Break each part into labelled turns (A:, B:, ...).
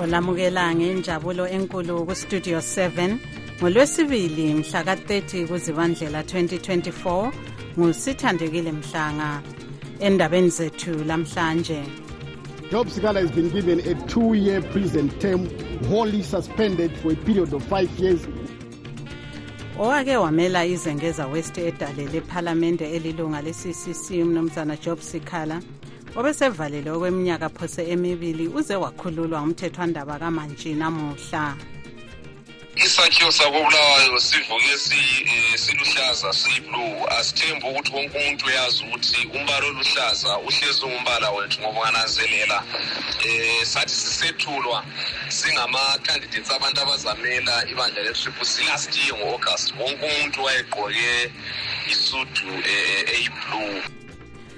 A: olamukela ngenjabulo enkulu kustudio 7 ngolwesibili mhla ka-30 kuzibandlela 2024 ngusithandekile mhlanga endabeni zethu lamhlanje
B: Job Sikala has been given a two-year prison term, wholly suspended for a period of five years.
A: owake wamela izengeza west edale lephalamende elilunga le-ccc umnumzana job sikhala obesevalelwe okweminyaka phose emibili uze wakhululwa ngumthethwandaba kamantshi namuhla
C: isakhiwo sakobulawayo sivuke eh, siluhlaza siyiblue asithembi ukuthi wonke umuntu uyazi ukuthi umbala oluhlaza uhlezi ungumbala wethu ngoba ungananzelela um sathi sisethulwa singama-candidates abantu abazamela ibandla letriple c last year ngo-august wonke umuntu wayegqoke isudu eh, eyiblue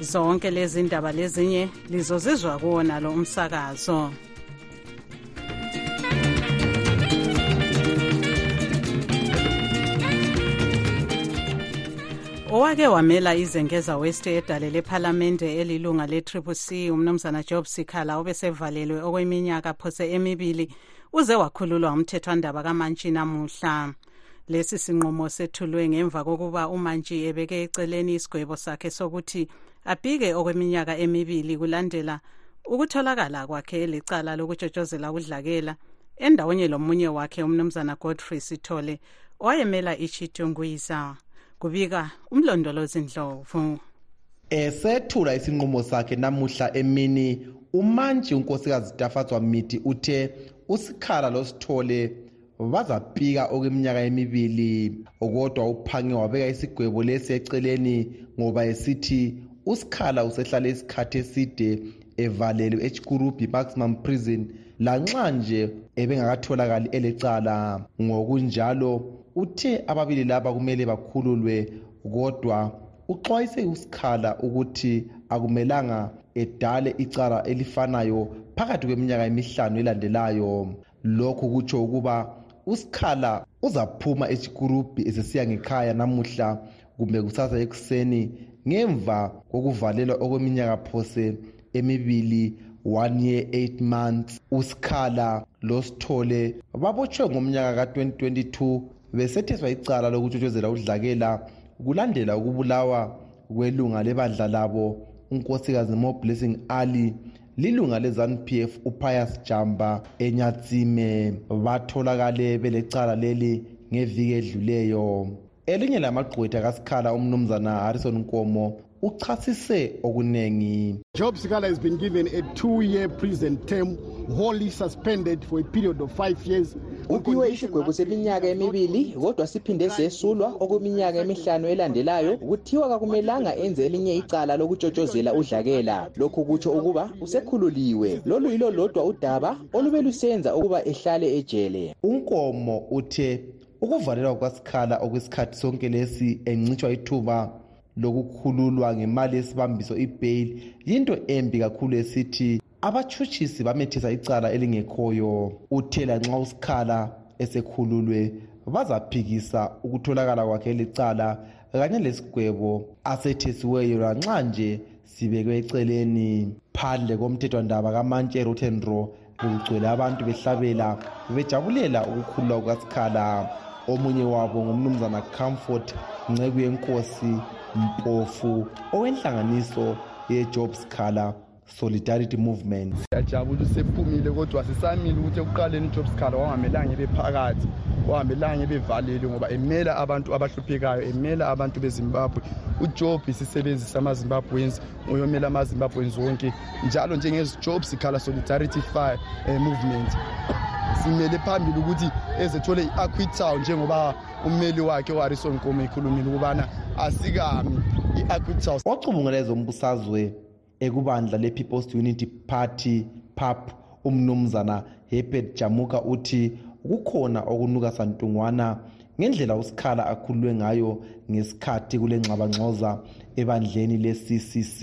A: zonke lezi ndaba lezinye lizozizwa kuwona lo umsakazo owake wamela izengeza west edale lephalamende elilunga le-triple c umnumzana job sikhala obesevalelwe okweminyaka phose emibili uze wakhululwa umthethwandaba kamantshi namuhla lesi sinqumo sethulwe ngemva kokuba umantshi ebeke eceleni isigwebo sakhe sokuthi abhike okweminyaka emibili kulandela ukutholakala kwakhe elecala lokutshotshozela ukudlakela endawonye lomunye wakhe umnumzana godfrey sithole owayemela ichitungwiza kubika umlondolozi ndlovu
D: esethula isinqumo sakhe namuhla emini umantshi unkosikazi tafadzwa midi uthe usikhala losithole bazaphika okweminyaka emibili kodwa uphange wabeka isigwebo lesi eceleni ngoba esithi usikhala usehlale isikhathi eside evalelwe echikurubi maximum prison lanxa nje ebengakatholakali elecala ngokunjalo uthe ababili laba kumele bakhululwe kodwa uxwayise usikhala ukuthi akumelanga edale icala elifanayo phakathi kweminyaka emihlanu elandelayo lokhu kutsho ukuba usikhala uzaphuma esikurubhi esesiya ngekhaya namuhla kumbe kusasa ekuseni ngemva kokuvalelwa okweminyaka phose emibili one year eight months usikhala losithole babotshwe ngomnyaka ka-2022 besetheswa icala lokutshotshozela udlakela kulandela ukubulawa kwelunga lebandla labo unkosikazi moblessing ali lilunga leZanu-PF uPius Jamba eNyatsime batholakale belecala leli ngeviki edluleyo elinye lamagqwetha kasikhala umnumzana harrison nkomo uchasise okuningi
B: job sikala has been given a two-year prison term wholly suspended for a period of five years
E: uphiwe isigwebo seminyaka emibili kodwa siphinde sesulwa okweminyaka emihlanu elandelayo kuthiwa kakumelanga enze elinye icala lokutshotshozela udlakela lokhu kutsho ukuba usekhululiwe lolu yilo lodwa udaba olube lusenza ukuba ehlale ejele
D: unkomo uthe ukuvalelwa kwasikhala okwesikhathi sonke lesi encitshwa ithuba lokukhululwa ngemali yesibambiso ibheyili yinto embi kakhulu esithi abatshutshisi bamethesa icala elingekhoyo uthe lanxa usikhala esekhululwe bazaphikisa ukutholakala kwakhe licala kanye lesigwebo asethesiweyo lanxa nje sibekwe eceleni phandle komthethwandaba kamantshe rutendro bekugcwele abantu behlabela bejabulela ukukhululwa kukasikhala omunye wabo ngumnumzana comfort nceku yenkosi mpofu owenhlanganiso yejob scala solidarity movement
F: siyajabula usephumile kodwa sisamile ukuthi ekuqaleni ujob sikhala wangamelanga ebe phakathi wangamelanga ebe valelwe ngoba emela abantu abahluphekayo emela abantu bezimbabwe ujob sisebenzisa amazimbabweans uyomela amazimbabweans wonke njalo njengezijob sikhala solidarity fire eh, movement simele phambili ukuthi ezethole i-aquitow njengoba ummeli wakhe uharrison nkomo ekhulumile ukubana asikami i-aquitow
D: ocubungela ezombusazwe ekubandla le-people's unity party pap umnumzana hebert jamuka uthi kukhona okunuka santungwana ngendlela usikhala akhululwe ngayo ngesikhathi kule ngxabangxoza ebandleni le-ccc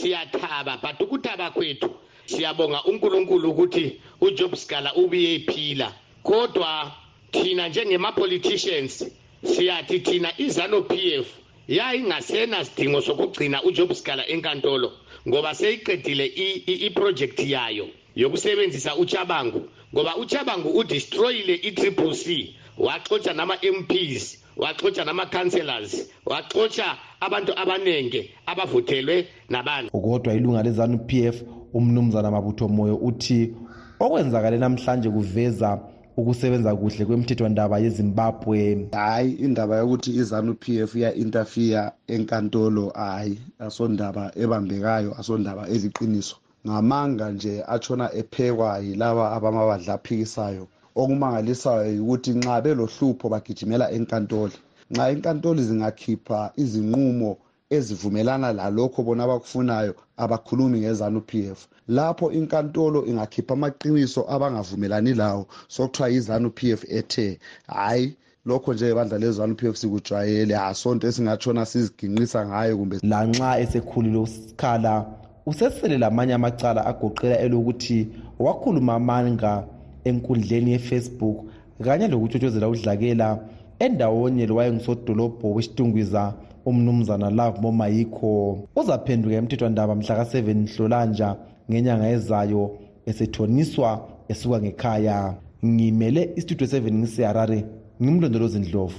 G: siyathaba but ukuthaba kwethu siyabonga unkulunkulu ukuthi ujob sikhala ubuye ephila kodwa thina njengema-politicians siyathi thina izano p f yayingasena sidingo sokugcina ujob sikala enkantolo ngoba seyiqedile iprojekthi yayo yokusebenzisa uchabangu ngoba uchabangu udestroyile i-triple c waxotsha nama-mps waxotsha nama-councellors waxotsha abantu abaningi abavotelwe nabani
D: kodwa ilunga lezanu p f umnumzana mabutho moyo uthi okwenzakale namhlanje kuveza ukusebenza kuhle kwemithethwandaba yezimbabwe
H: hhayi indaba yokuthi izanu p f iya-interfere enkantolo hhayi asondaba ebambekayo asondaba eliqiniso ngamanga nje atshona ephekwa yilaba abamabadla aphikisayo okumangalisayo yikuthi nxa belohlupho bagijimela enkantolo nxa inkantolo zingakhipha izinqumo ezivumelana lalokho bona abakufunayo abakhulumi ngezanu p f lapho inkantolo ingakhipha amaqiniso abangavumelani lawo sokuthiwa yizanu p f ethe hhayi lokho nje ibandla lezanu p f sikujwayele asonto esingatshona siziginqisa ngayo kumbe
D: lanxa esekhulile usikhala usesele lamanye amacala agoqela elokuthi wakhuluma amanga enkundleni yefacebook kanye lokutshotshozela udlakela endawonye lowayengisodolobho wesitungwiza umnumzana love moma yikho uzaphenduka emthethwandaba mhla ka-7 nhlolanja ngenyanga ezayo esethoniswa esuka ngekhaya ngimele istudio 7 ngiseharare ngimlondolozi ndlovu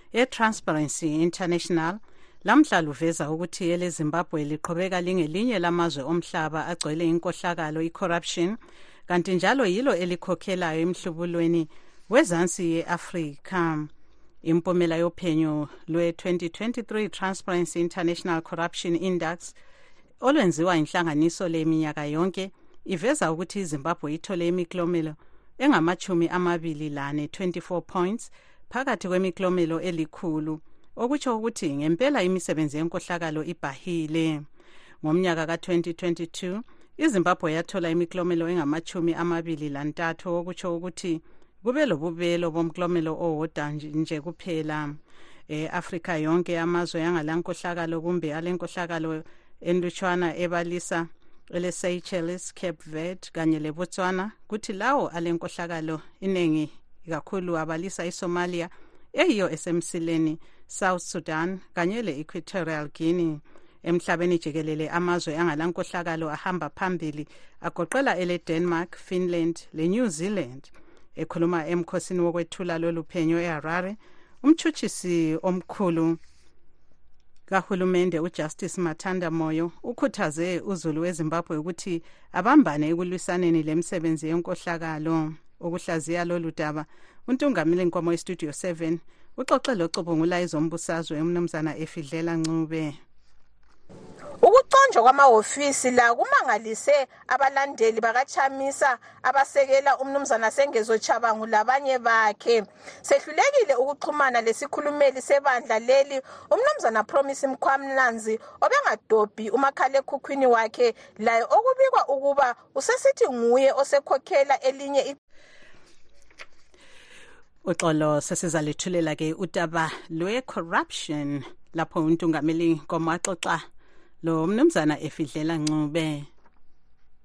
A: etransparency international lamhla luveza ukuthi elezimbabwe liqhubeka lingelinye lamazwe omhlaba agcwele inkohlakalo icorruption kanti njalo yilo elikhokhelayo emhlubulweni wezansi ye-afrika impumela yophenyo lwe-2023 transparency international corruption index olwenziwa inhlanganiso le minyaka yonke iveza ukuthi izimbabwe ithole imiklomelo engamachumi amabili lane 24 points phakathi kwemiklomelo elikhulu okutsho ukuthi ngempela imisebenzi yenkohlakalo ibhahile ngomnyaka ka-2022 izimbabwe yathola imiklomelo engamachumi amabili lantathu okutsho ukuthi kube lobubelo bomklomelo owodwa nje kuphela e-afrika yonke amazwe angalankohlakalo kumbe alenkohlakalo enlutshwana ebalisa eleseychelles cape verde kanye lebotswana kuthi lawo alenkohlakalo iningi ikakhulu abalisa isomalia eyiyo esemsileni south sudan kanye le-equatorial guinea emhlabeni jikelele amazwe angalankohlakalo ahamba phambili agoqela eledenmark finland lenew zealand ekhuluma emkhosini wokwethula lolu phenyo eharare umtshutshisi omkhulu kahulumende ujustice mathanda moyo ukhuthaze uzulu wezimbabwe ukuthi abambane ekulwisaneni le misebenzi yenkohlakalo ukuhlaziya lolu daba untungameli nkomo istudio 7 uxoxe locubungula ezombusazwe umnumzana efidlela ncube
I: ukuconjwa kwamahofisi la kumangalise abalandeli bakachamisa abasekela umnumzana sengezo chabangu labanye bakhe sehlulekile ukuxhumana lesikhulumeli sebandla leli umnumzana promise mkhwamnanzi obengadobhi umakhalekhukhwini wakhe laye okubikwa ukuba usesithi nguye osekhokhela elinye
A: uxolo sesizalethulela ke udaba lwe-corruption lapho untungameli komaxoxa lo mnumzana efidlela ncube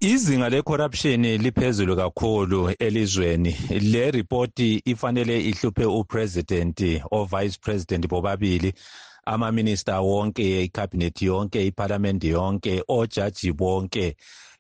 J: izinga lecorruption liphezulu kakhulu elizweni le report ifanele ihluphe upresident ovice president bobabili amaminista wonke icabinet yonke iphalamende yonke ojaji bonke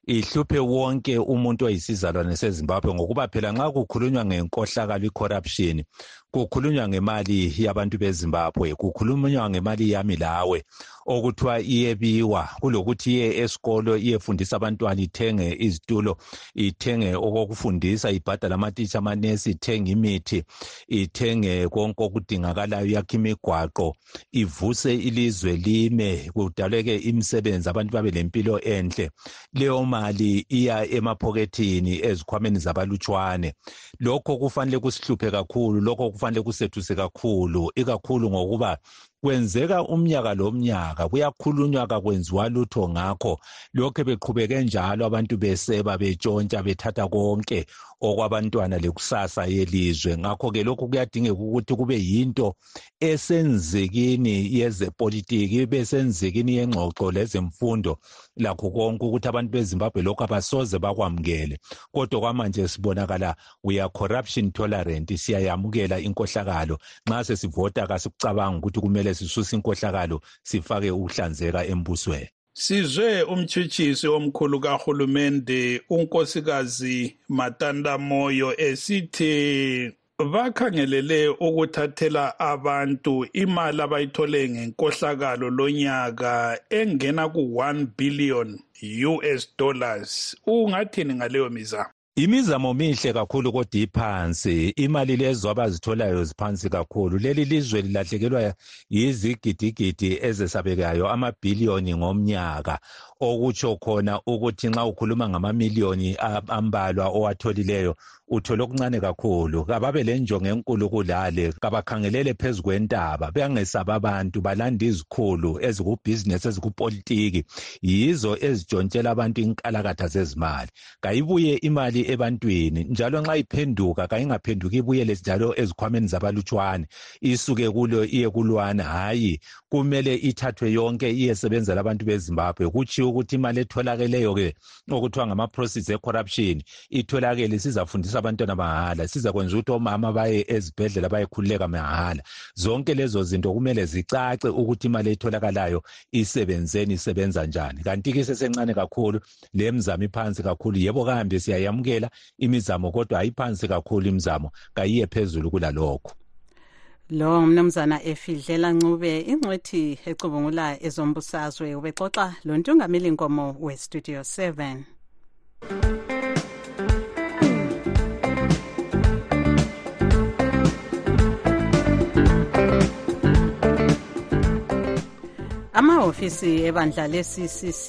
J: ihluphe wonke umuntu oyisizalwane sezimbabwe ngokuba phela nxa kukhulunywa ngenkohlakalo icorruption kukhulunywa ngemali yabantu bezimbabwe kukhulunywa ngemali yami lawe okuthiwa iyebiwa kulokuthi iye esikolo iyefundisa abantwana ithenge izitulo ithenge okokufundisa ibhadala amatitsha amanesi ithenge imithi ithenge konke okudingakalayo yakhe imigwaqo ivuse ilizwe lime kudaleke imisebenzi abantu babe lempilo enhle leyo mali iya emaphokethini ezikhwameni zabalutshwane lokho kufanele kusihluphe kakhulu lokho kufanele kusethuse kakhulu ikakhulu ngokuba kwenzeka umnyaka lomnyaka kuyakhulunywa kakwenziwa lutho ngakho lokhe beqhubeke njalo abantu beseba betshontsha bethatha konke okwabantwana lekusasa yelizwe ngakho-ke lokhu kuyadingeka ukuthi kube yinto esenzikini yezepolitiki ibe senzikini yengxoxo lezemfundo lakho konke ukuthi abantu bezimbabwe lokhu abasoze bakwamukele kodwa kwamanje sibonakala we are corruption tolerant siyayamukela inkohlakalo nxa sesivota kasikucabanga ukuthi kumele sisuse inkohlakalo sifake ukuhlanzeka embusweni
K: sizwe umtshutshisi omkhulu kahulumende unkosikazi matanda moyo esithi bakhangelele ukuthathela abantu imali abayithole ngenkohlakalo lonyaka engena ku-1 billion us dollars ungathini ngaleyo mizamo
J: Imizamo mihle kakhulu kodwa iphansi. Imali lezo abazitholayo ziphansi kakhulu. Leli lizwe lilahlekelwa yizigidigidi ezesabekayo amabhiliyoni ngomnyaka okutsho khona ukuthi nxa ukhuluma ngamamiliyoni ambalwa owatholileyo uthole okuncane kakhulu kababe lenjongo enkulu kulale kabakhangelele phezu kwentaba bengesabi abantu balanda izikhulu ezikubhizinesi ezikupolitiki yizo ezitshontshela abantu inkalakatha zezimali kayibuye imali ebantwini njalo nxa iphenduka kayingaphenduki ibuyele njalo ezikhwameni zabalutshwane isuke kulo iye kulwane hhayi kumele ithathwe yonke iyesebenzela abantu bezimbabwe kutshiwo ukuthi imali etholakeleyo-ke okuthiwa ngama-proceeds e-corruption itholakele sizafundisa abantwana mahala sizakwenza ukuthi omama baye ezibhedlela bayekhululeka mahala zonke lezo zinto kumele zicace ukuthi imali etholakalayo isebenzeni isebenza njani kanti-ke isesencane kakhulu lemzamo iphansi kakhulu yebo kambe siyayamukela imizamo kodwa ayiphansi kakhulu imizamo kayiye phezulu kulalokho
A: lo mnumzana efidlela ncube ingcwethi ecubungula ezombusazwe ubexoxa lo ntungameli nkomo westudio 7 amahofisi ebandla le-ccc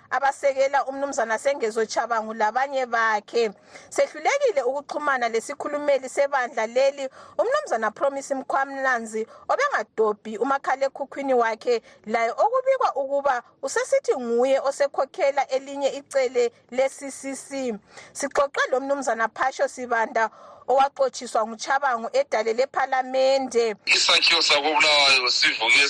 A: abasekela umnumzana
I: sengezo chabangu labanye bakhe sehlulekile ukuxhumana lesikhulumeli sebandla leli umnumzana promise mkhwamnanzi obengadobhi umakhalekhukhwini wakhe laye okubikwa ukuba usesithi nguye osekhokhela elinye icele le-ccc sixoxe lo mnumzana phasho sibanda owaxotshiswa ngutshabangu edale lephalamende
C: isakhiwo sakobulawayo sivuke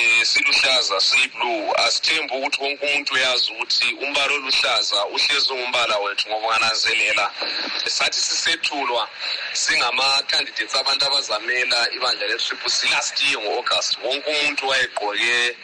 C: eh, siluhlaza siyiblue asithembi ukuthi wonke umuntu uyazi ukuthi umbala oluhlaza uhlezi ungumbala wethu ngoba ungananzelela sathi sisethulwa singama-candidates abantu abazamela ibandla le-triple c last year ngo-august wonke umuntu wayegqoke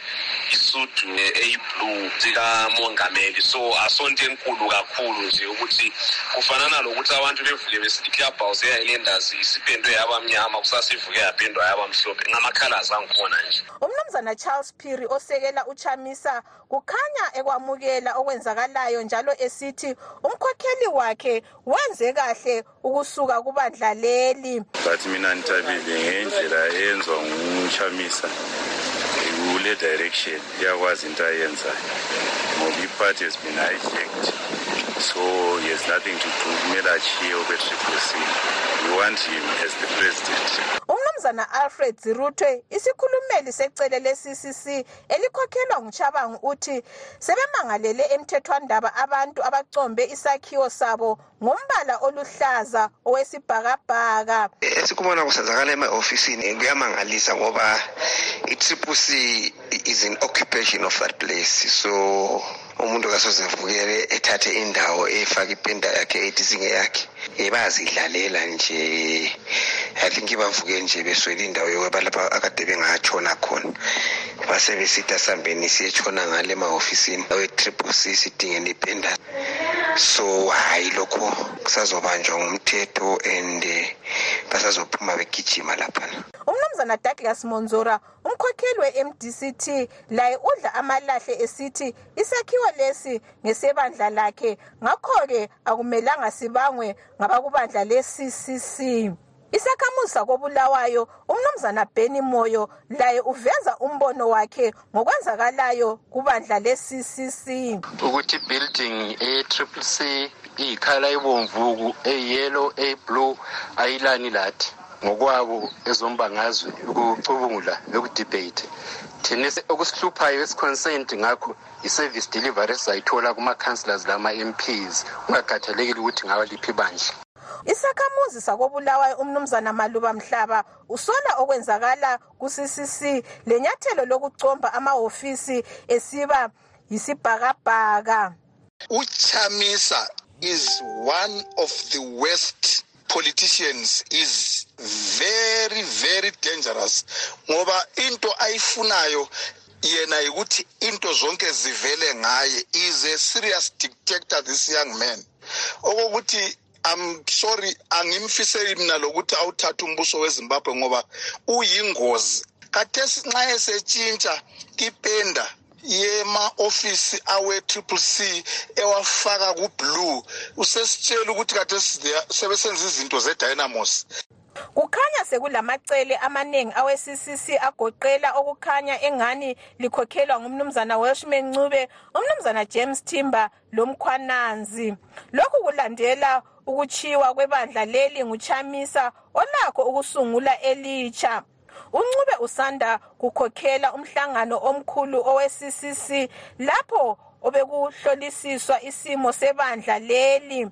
C: isudu ne eyiblue sikamongameli so asonto enkulu kakhulu nje ukuthi kufanana lokuthi abantu bevuke besithi clubhouse eyayilendas isipendwe yabamnyama kusasivuke yapendwa yabamhlophe ngamakhalazi angikhona nje
I: umnumzana charles phiri osekela uchamisa kukhanya ekwamukela okwenzakalayo njalo esithi umkhokheli wakhe wenze kahle ukusuka kubandla leli
L: bathi mina ngithabile ngendlela eyenzwa ngumshamisa kule direction iyakwazi into ayenzayo ngoba ipart has been hijacked so he has nothing to do kumele achiye obetripusini we want him as the president
I: umnumzana alfred ziruthwe isikhulumeli secele le-ccc elikhokhelwa ngutshabangu uthi sebemangalele emthethwandaba abantu abacombe isakhiwo sabo ngombala oluhlaza owesibhakabhaka
M: esikubona kusenzakala ema-ofisini kuyamangalisa ngoba i-triple c is an occupation of that place so umuntu kasozevukele ethathe indawo efake ipenda yakhe ethi singeyakhe ebazidlalela nje i think bavuke nje beswele indawo yokuba lapha akade bengatshona khona basebesithi asambeni siyetshona ngale emahofisini awe-triple c sidingeni ipenda so hayi lokho kusazobanjwa ngumthetho and eh, basazophuma begijima laphana
I: umnumzana douglas monzora umkhokheli we-mdct laye udla amalahle esithi isakhiwo lesi ngesebandla lakhe ngakho-ke akumelanga sibangwe ngabakubandla le-ccc Isakhamuzi sakobulawayo umnumzana Benny Moyo laye uveza umbono wakhe ngokwenzakalayo kubandla le-CCC
N: ukuthi building eye-triple C iyikhala ebomvuku eyelo eblue ayilani lathi ngokwabo ezombangazwe ukucubungula lokudebate thina okusihluphayo esiconcent ngakho i-service delivery esizayithola kuma-councillors lama-mps kungakhathalekile ukuthi ngawa liphi bandla
I: Isakhamuzi sakobulawayo umnumzana Maluba Mhlaba usola okwenzakala ku-CCC lenyathelo lokucomba amahofisi esiba yisibhakabhaka.
O: UChamisa is one of the worst politicians is very very dangerous ngoba into ayifunayo yena yikuthi into zonke zivele ngaye is a serious dictator this young man okokuthi I'm sorry angimfiseli mina lokuthi awuthathe umbuso weZimbabwe ngoba uyingozi kathesi nxa esetshintsha ipenda yema office awe triple c ewafaka kublue usesitshela ukuthi kathesi sebesenza izinto zedynamos
I: kukhanya sekulamacele amaningi aweccc agoqela okukhanya engani likhokhelwa ngumnumzana welshman ncube umnumzana james timber lomkhwananzi lokhu kulandela ukutshiwa kwebandla leli nguchamisa olakho ukusungula elitsha uncube usanda kukhokhela umhlangano omkhulu oweccc lapho obekuhlolisiswa isimo sebandla leli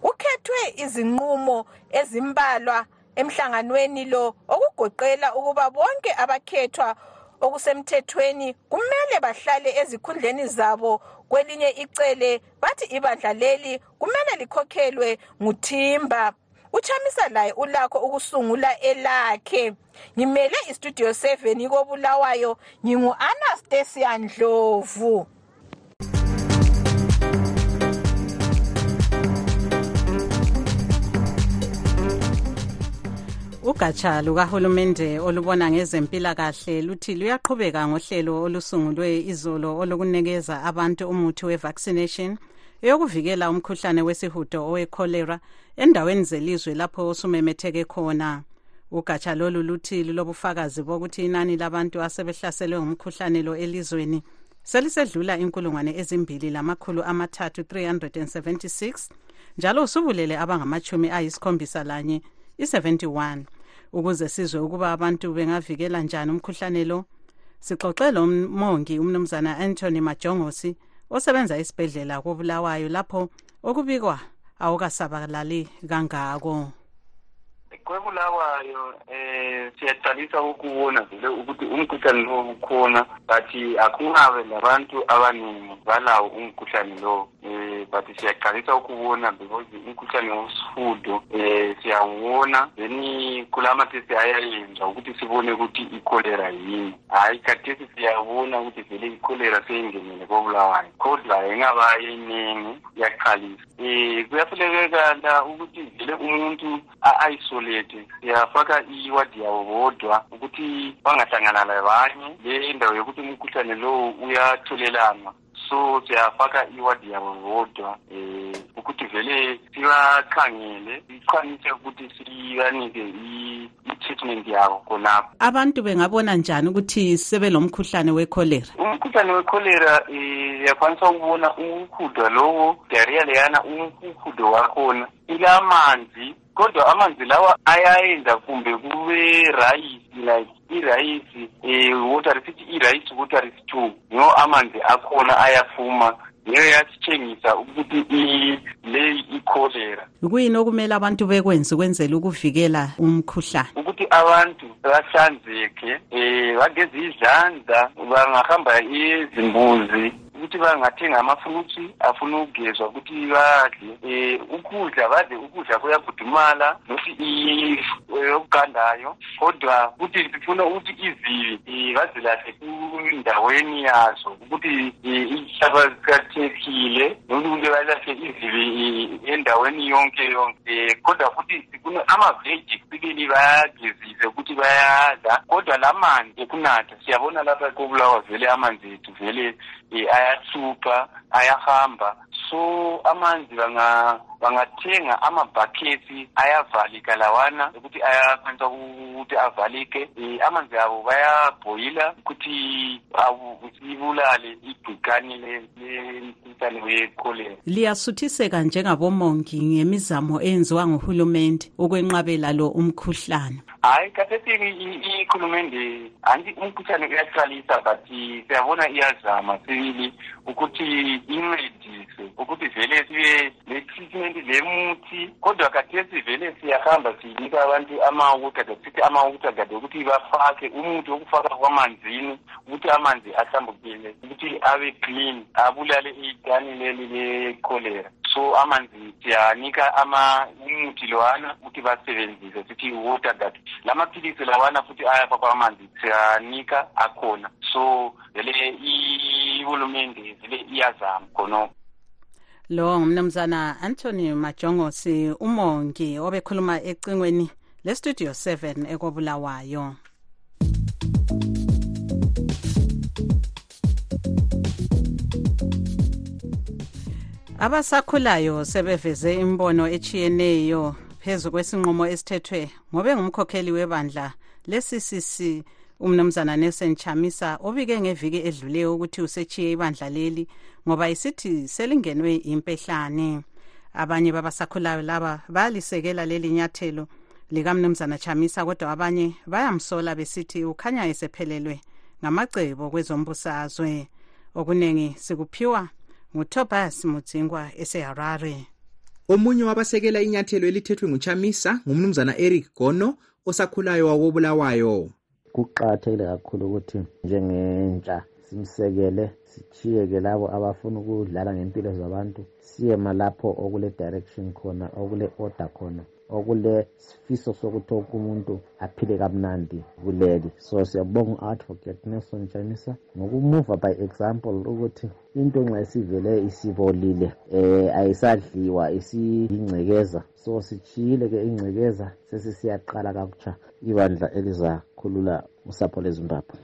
I: kukhethwe izinqumo ezimbalwa emhlanganweni lo okugoqela ukuba bonke abakhethwa okusemthethweni kumele bahlale ezikhundleni zabo kwelinye icele bathi ibandla leli kumele likhokhelwe nguthimba uchamisa laye ulakho ukusungula elakhe ngimele istudio 7 ikobulawayo ngingu-anastasia ndlovu
A: ugatsha lukahulumende olubona ngezempilakahle luthi luyaqhubeka ngohlelo olusungulwe izolo olukunikeza abantu umuthi we-vaccination eyokuvikela umkhuhlane wesihudo owecholera endaweni zelizwe lapho osumemetheke khona ugatsha lolu luthi lulobufakazi bokuthi inani labantu asebehlaselwe ngumkhuhlane lo elizweni selisedlula inkulungwane ezimbili lamakhulu amathathu 376 njalo usubulele abangamachumi ayisikhombisa lanye i-71 ukuze sizwe ukuba abantu bengavikela njani umkhuhlane lo sixoxe lo mongi umnumzana anthony majongosi osebenza esibhedlela kobulawayo lapho okubikwa awukasabalali kangako
P: kwebulawayo eh siyaqalisa ukubona vele ukuthi umkhuhlane lowo ukhona but akungabe labantu abaningi balawo umkhuhlane lowo eh but siyaqalisa ukubona because umkhuhlane wesihudo eh siyawubona then kulama test ayayenzwa ukuthi sibone ukuthi icholera yini hayi khathesi siyabona ukuthi vele ikholera seyingenile kobulawayo kodwa ingabayo iningi iyaqhalisa um eh, kuyahlekekala ukuthi vele umuntu a-isolate siyafaka iwadi yabo bodwa ukuthi bangahlangana labanye le ndawo yokuthi umkhuhlane lowo uyatholelana so siyafaka iwadi yabo bodwa um ukuthi vele sibakhangele siqhanise ukuthi sibanike i-treatment yabo khonapho
A: abantu bengabona njani ukuthi sebelomkhuhlane wekholera
P: umkhuhlane wekholera um eh, yakwanisa ukubona umkhudwa lowo diarrhea leyana umkhudwa wakhona ilamanzi kodwa amanzi lawa ayayenza kumbe kube rayisi like irayisi um water sithi irayisi water is two ngiwo amanzi akhona ayafuma ngiyo yasitshengisa ukuthi leyi ikholera
A: kuyini okumele abantu bekwenze ukwenzela ukuvikela umkhuhlane
P: ukuthi abantu bahlanzeke um bageze izandla bangahamba izimbuzi ukuthi bangathenga amafruits afuna ukugezwa ukuthi badle um ukudla badle ukudla kuyagudumala nothi okugandayo kodwa ukuthi sifuna ukuthi izibi bazilahle kundaweni yazo ukuthi ihlaba zikhathekile nokuthi ukuthi balahle izibi endaweni yonke yonke kodwa futhi sifuna amaveji sibili bayagezise ukuthi bayadla kodwa la manzi ekunatha siyabona lapha kobulawa vele amanzi ethu vele um ayahlupha ayahamba so amanzi bangathenga amabhakhethi ayavalika lawana ukuthi ayakwanisa ukuthi avalike um amanzi abo bayabhoyila ukuthi ibulale igcikane lemkhuhlane wekholera
A: liyasuthiseka njengabomongi ngemizamo eyenziwa nguhulumende ukwenqabela lo umkhuhlane
P: hayi kathesini ikhulumende anti umkhuhlane uyaqalisa but siyabona iyazama sibili ukuthi incedise ukuthi vele sibe ne-treatment lemuthi kodwa kathesi vele siyahamba sinika abantu amawuta kade sithi amawuta kade ukuthi bafake umuthi wokufaka kwamanzini ukuthi amanzi ahlambukile ukuthi abe clean abulale igani leli lecholera so amanzi siyanika ama umuthi lowana ukuthi basebenzise sithi water that la maphilisi lawana futhi ayapha kwamanzi siyanika akhona so vele ihulumende vele iyazama khonokho
A: lo ngumnumzana anthony majongosi umongi obekhuluma ecingweni lestudio 7 ekobulawayo abasakhulayo sebeveze imbono etshiyeneyo phezu kwesinqumo esithethwe ngobe ngumkhokheli webandla le-ccc umnumzana nelson chamisa obike ngeviki edluleyo ukuthi usetshiye ibandla leli ngoba isithi selingenwe yimpehlane abanye babasakhulayo laba bayalisekela leli nyathelo likamnumzana chamisa kodwa abanye bayamsola besithi ukhanya esephelelwe ngamacebo kwezombusazwe okuningi sikuphiwa ngutobias mudzingwa eseharare
Q: omunye wabasekela inyathelo elithethwe nguchamisa ngumnumzana eric gono osakhulayo wakobulawayo
R: kuqakathekile kakhulu ukuthi njengentsha simsekele sitshiyeke labo abafuna ukudlala ngempilo zabantu siyema lapho okule-direction khona okule-order khona okulesifiso sokuthi wonke umuntu aphile kamnandi kuleli so siyabonga u-advocate nelson jamisa ngokumuva by example ukuthi into nxa isivele isibolile um ayisadliwa isiyingcekeza so sitshiyile ke ingcekeza sesisiyaqala kakutsha ibandla elizakhulula usapho lwezimbabwe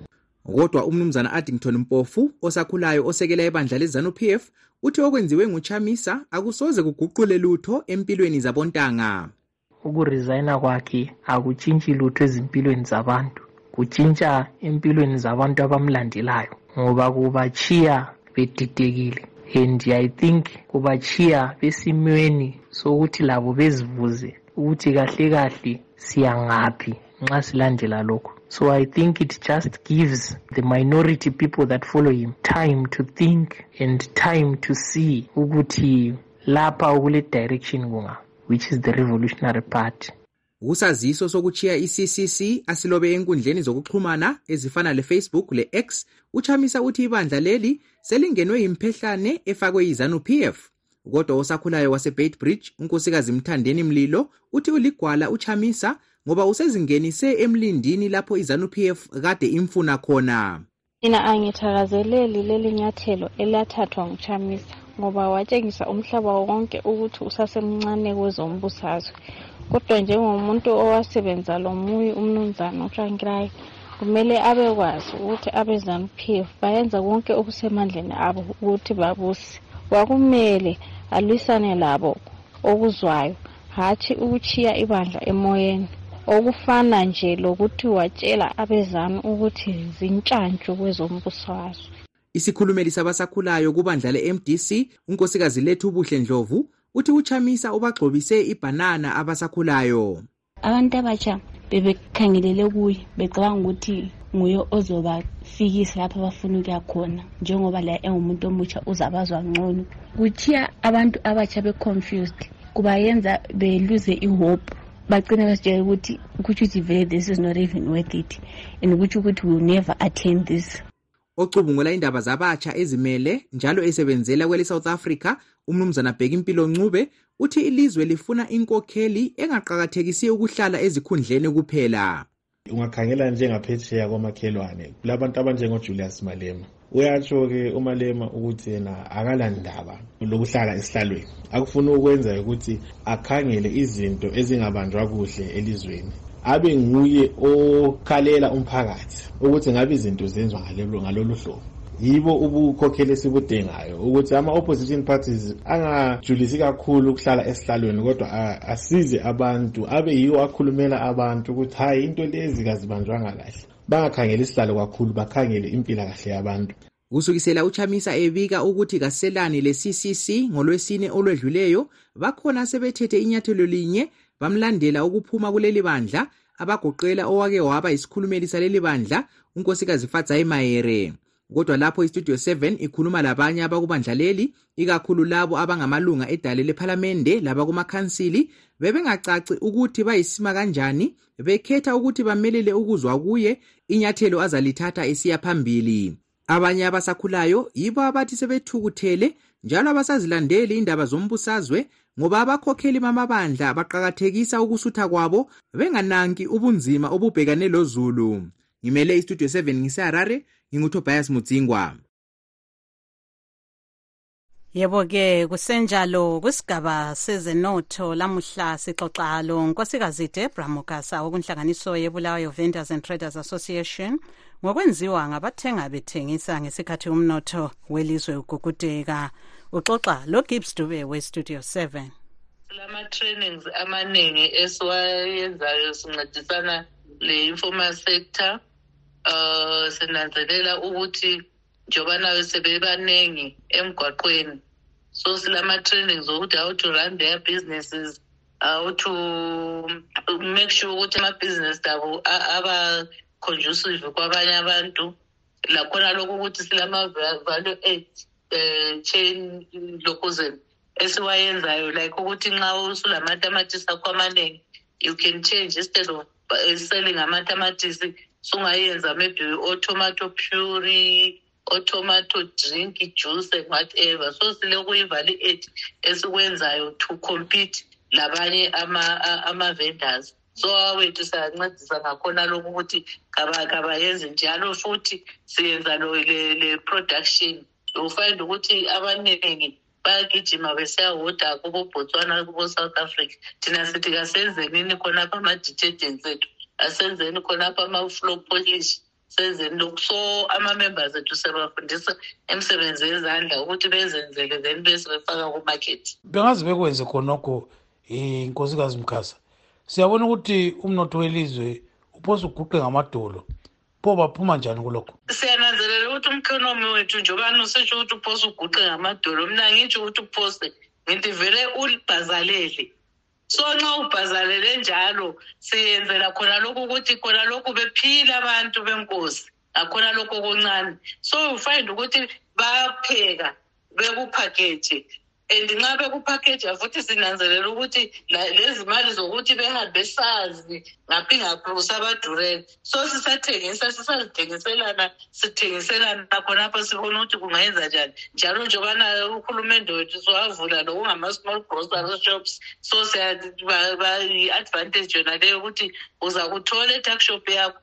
Q: Kodwa umnumzana Addington Mpofu osakhulayo osekela ebandla lezanu PF uthi okwenziwe nguChamisa akusoze kuguqule lutho empilweni zabontanga.
S: Ukuresigna kwakhe akutshintshi lutho ezimpilweni zabantu, kutshintsha empilweni zabantu abamlandelayo ngoba kubatshiya bedidekile and I think kubatshiya besimweni sokuthi labo bezibuze ukuthi kahle kahle siyangaphi nxa silandela lokhu so i think it just gives the minority people that follow him time to think and time to see ukuthi lapha okule direction kunga which is the revolutionary party
Q: kusaziso sokuchiya iccc asilobe enkundleni zokuxhumana ezifana lefacebook le-x uchamisa uthi ibandla leli selingenwe yimphehlane efakwe yizanu p f Kodwa osakhulayo waseBeitbridge, uNkosikazi Mthandeni Mlilo, uthi uligwala uChamisa ngoba usezingenise emlindini lapho iZanu-PF kade imfuna khona.
T: Mina angithakazeleli leli nyathelo elathathwa nguChamisa ngoba watshengisa umhlaba wonke ukuthi usasemncane kwezombusazwe kodwa njengomuntu owasebenza lomuyi umnumzana uTsvangirai Kumele abekwazi ukuthi abezamphilo bayenza konke okusemandleni abo ukuthi babuse. Kwakumele alwisane labo okuzwayo hatshi ukutshiya ibandla emoyeni okufana nje lokuthi watshela abezanu ukuthi zintshantshu kwezombusazwe
Q: isikhulumeli sabasakhulayo kubandla le-mdc unkosikazi lethu ubuhle ndlovu uthi uchamisa ubagxobise ibhanana abasakhulayo
U: abantu abatsha bebekhangelele kuye becabanga ukuthi nguye ozobafikisa lapho abafuna ukuya khona njengoba laye engumuntu omutsha uzabazwa ngcono kutshiya abantu abatsha be-confused kubayenza beluze ihope bagcine besitshela ukuthi kutsho ukuthi vele this is not even worth it and kutsho ukuthi will never attend this
Q: ocubungula indaba zabatsha ezimele njalo esebenzela kwele South Africa umnumzana Bheki Impilo Ncube uthi ilizwe lifuna inkokheli engaqakathekisi ukuhlala ezikhundleni kuphela
V: ungakhangela njengaphetsheya kwamakhelwane kulabantu abanjengoJulius Malema uyatsho ke uMalema ukuthi yena akalandaba lokuhlala esihlalweni akufuna ukwenza ukuthi akhangele izinto ezingabanjwa kuhle elizweni abe nguye okhalela umphakathi ukuthi ngabe izinto zenziwa ngalolu hlobo yibo ubukhokheli esibudengayo ukuthi ama-opposition parties angajulisi kakhulu ukuhlala esihlalweni kodwa asize abantu abe yiwo akhulumela abantu ukuthi hhayi into lezi kazibanjwanga kahle bangakhangeli isihlalo kakhulu bakhangele impilakahle yabantu
Q: Kusukisela uChamisa ebika ukuthi kaselani le-CCC ngolwesine olwedluleyo, bakhona asebethethe inyathelo linye bamlandela ukuphuma kuleli bandla abagoqela owake waba yisikhulumeli saleli bandla uNkosikazi Fadzayi Mayere. Kodwa lapho iStudio 7 ikhuluma labanye abakubandla leli, ikakhulu labo abangamalunga edale lephalamende labakumakhansili, bebengacaci ukuthi bayisima kanjani bekhetha ukuthi bamelele ukuzwa kuye inyathelo azalithatha esiya phambili abanye abasakhulayo yibo abathi sebethukuthele njalo abasazilandeli indaba zombusazwe ngoba abakhokheli bamabandla baqakathekisa ukusutha kwabo bengananki ubunzima obubhekane lozulu ngimele istudio 7 ngiseharare ngingutobias mudzingwa
A: yebo ke kusenjalo kwisigaba sezenotho lamuhla sixoxa lo nkosikazi debra mugasa wokunhlanganiso yebulawayo vendors and traders association ngokwenziwa ngabathenga bethengisa ngesikhathi umnotho welizwe ugugudeka uxoxa lo gibbs dube westudio 7
W: lama-trainings amaningi esiwayenzayo sincedisana le-informal sector um uh, sinanzelela ukuthi njengoba nayo sebebaningi emgwaqweni so silama-trainings okuthi how to run their businesses how to make sure ukuthi amabhizinesi abo aba-conducive kwabanye abantu lakhona lokhu ukuthi silama-value aid um chain lokuzen esiwayenzayo like ukuthi nxa usulamatamati sakho amaningi you can change instead of selling amatamatisi sungayenza maybe otomato puri otomato drink juice and whatever so silokuyivali eight esikwenzayo to compete labanye ama-vendors ama so awethu siyancedisa ngakhona lokhu ukuthi kabayenzi njalo futhi siyenza le-production you find ukuthi abaningi bayagijima besiyahoda kubobotswana kubo-south africa thina sithi kasenzenini khonapha ama-detergents ethu asenzeni khonapha ama-flow polish senzeni lokhu so ama-members ethu sebafundisa imisebenzi yezandla ukuthi bezenzele then bese befaka ku-market
X: bengazi bekwenze khonokho inkosikazi mkhasa siyabona ukuthi umnotho welizwe uphosa uguqe ngamadolo pho baphuma njani kulokho
W: siyananzelela ukuthi umkhonomi wethu njobani usitsho ukuthi uphose uguqe ngamadolo mna ngitsho ukuthi uphose ngithi vele ulibhazalele so nxa ubhazalele njalo siyenzela khona lokhu ukuthi khona lokhu bephile abantu benkosi ngakhona lokhu okuncane so ufind ukuthi bayapheka bekuphakeje and nxa bekuphakeja futhi sinanzelela ukuthi lezimali zokuthi behambe sazi ngaphi ngaphi kusabadurela so sisathengisa sisazithengiselana sithengiselana khonapho sibona ukuthi kungayenza njani njalo njengobana uhulumende wethu sowavula lokungama-small grocery shops so yi-advantage yona leyo ukuthi uza kuthola etax shop yakho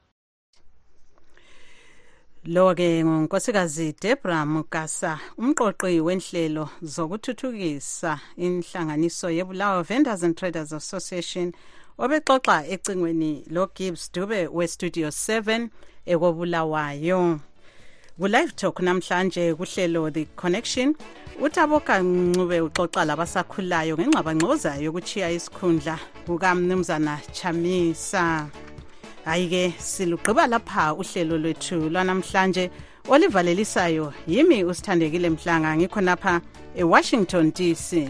A: Loke ngunkosikazi Debra Mukasa umqoqi wenhlelo zokuthuthukisa inhlanganiso yeBulawayo Vendors and Traders Association obexoxa ecingweni lo Gibbs Dube we Studio 7 ekobulawayo kulive talk namhlanje kuhlelo the connection uthi abokancube uxoxa labasakhulayo ngengxabangxoza yokuchiya isikhundla kukamnumzana chamisa hhayi-ke silugqiba lapha uhlelo lwethu lwanamhlanje olivalelisayo yimi usithandekile mhlanga ngikhonapha ewashington d c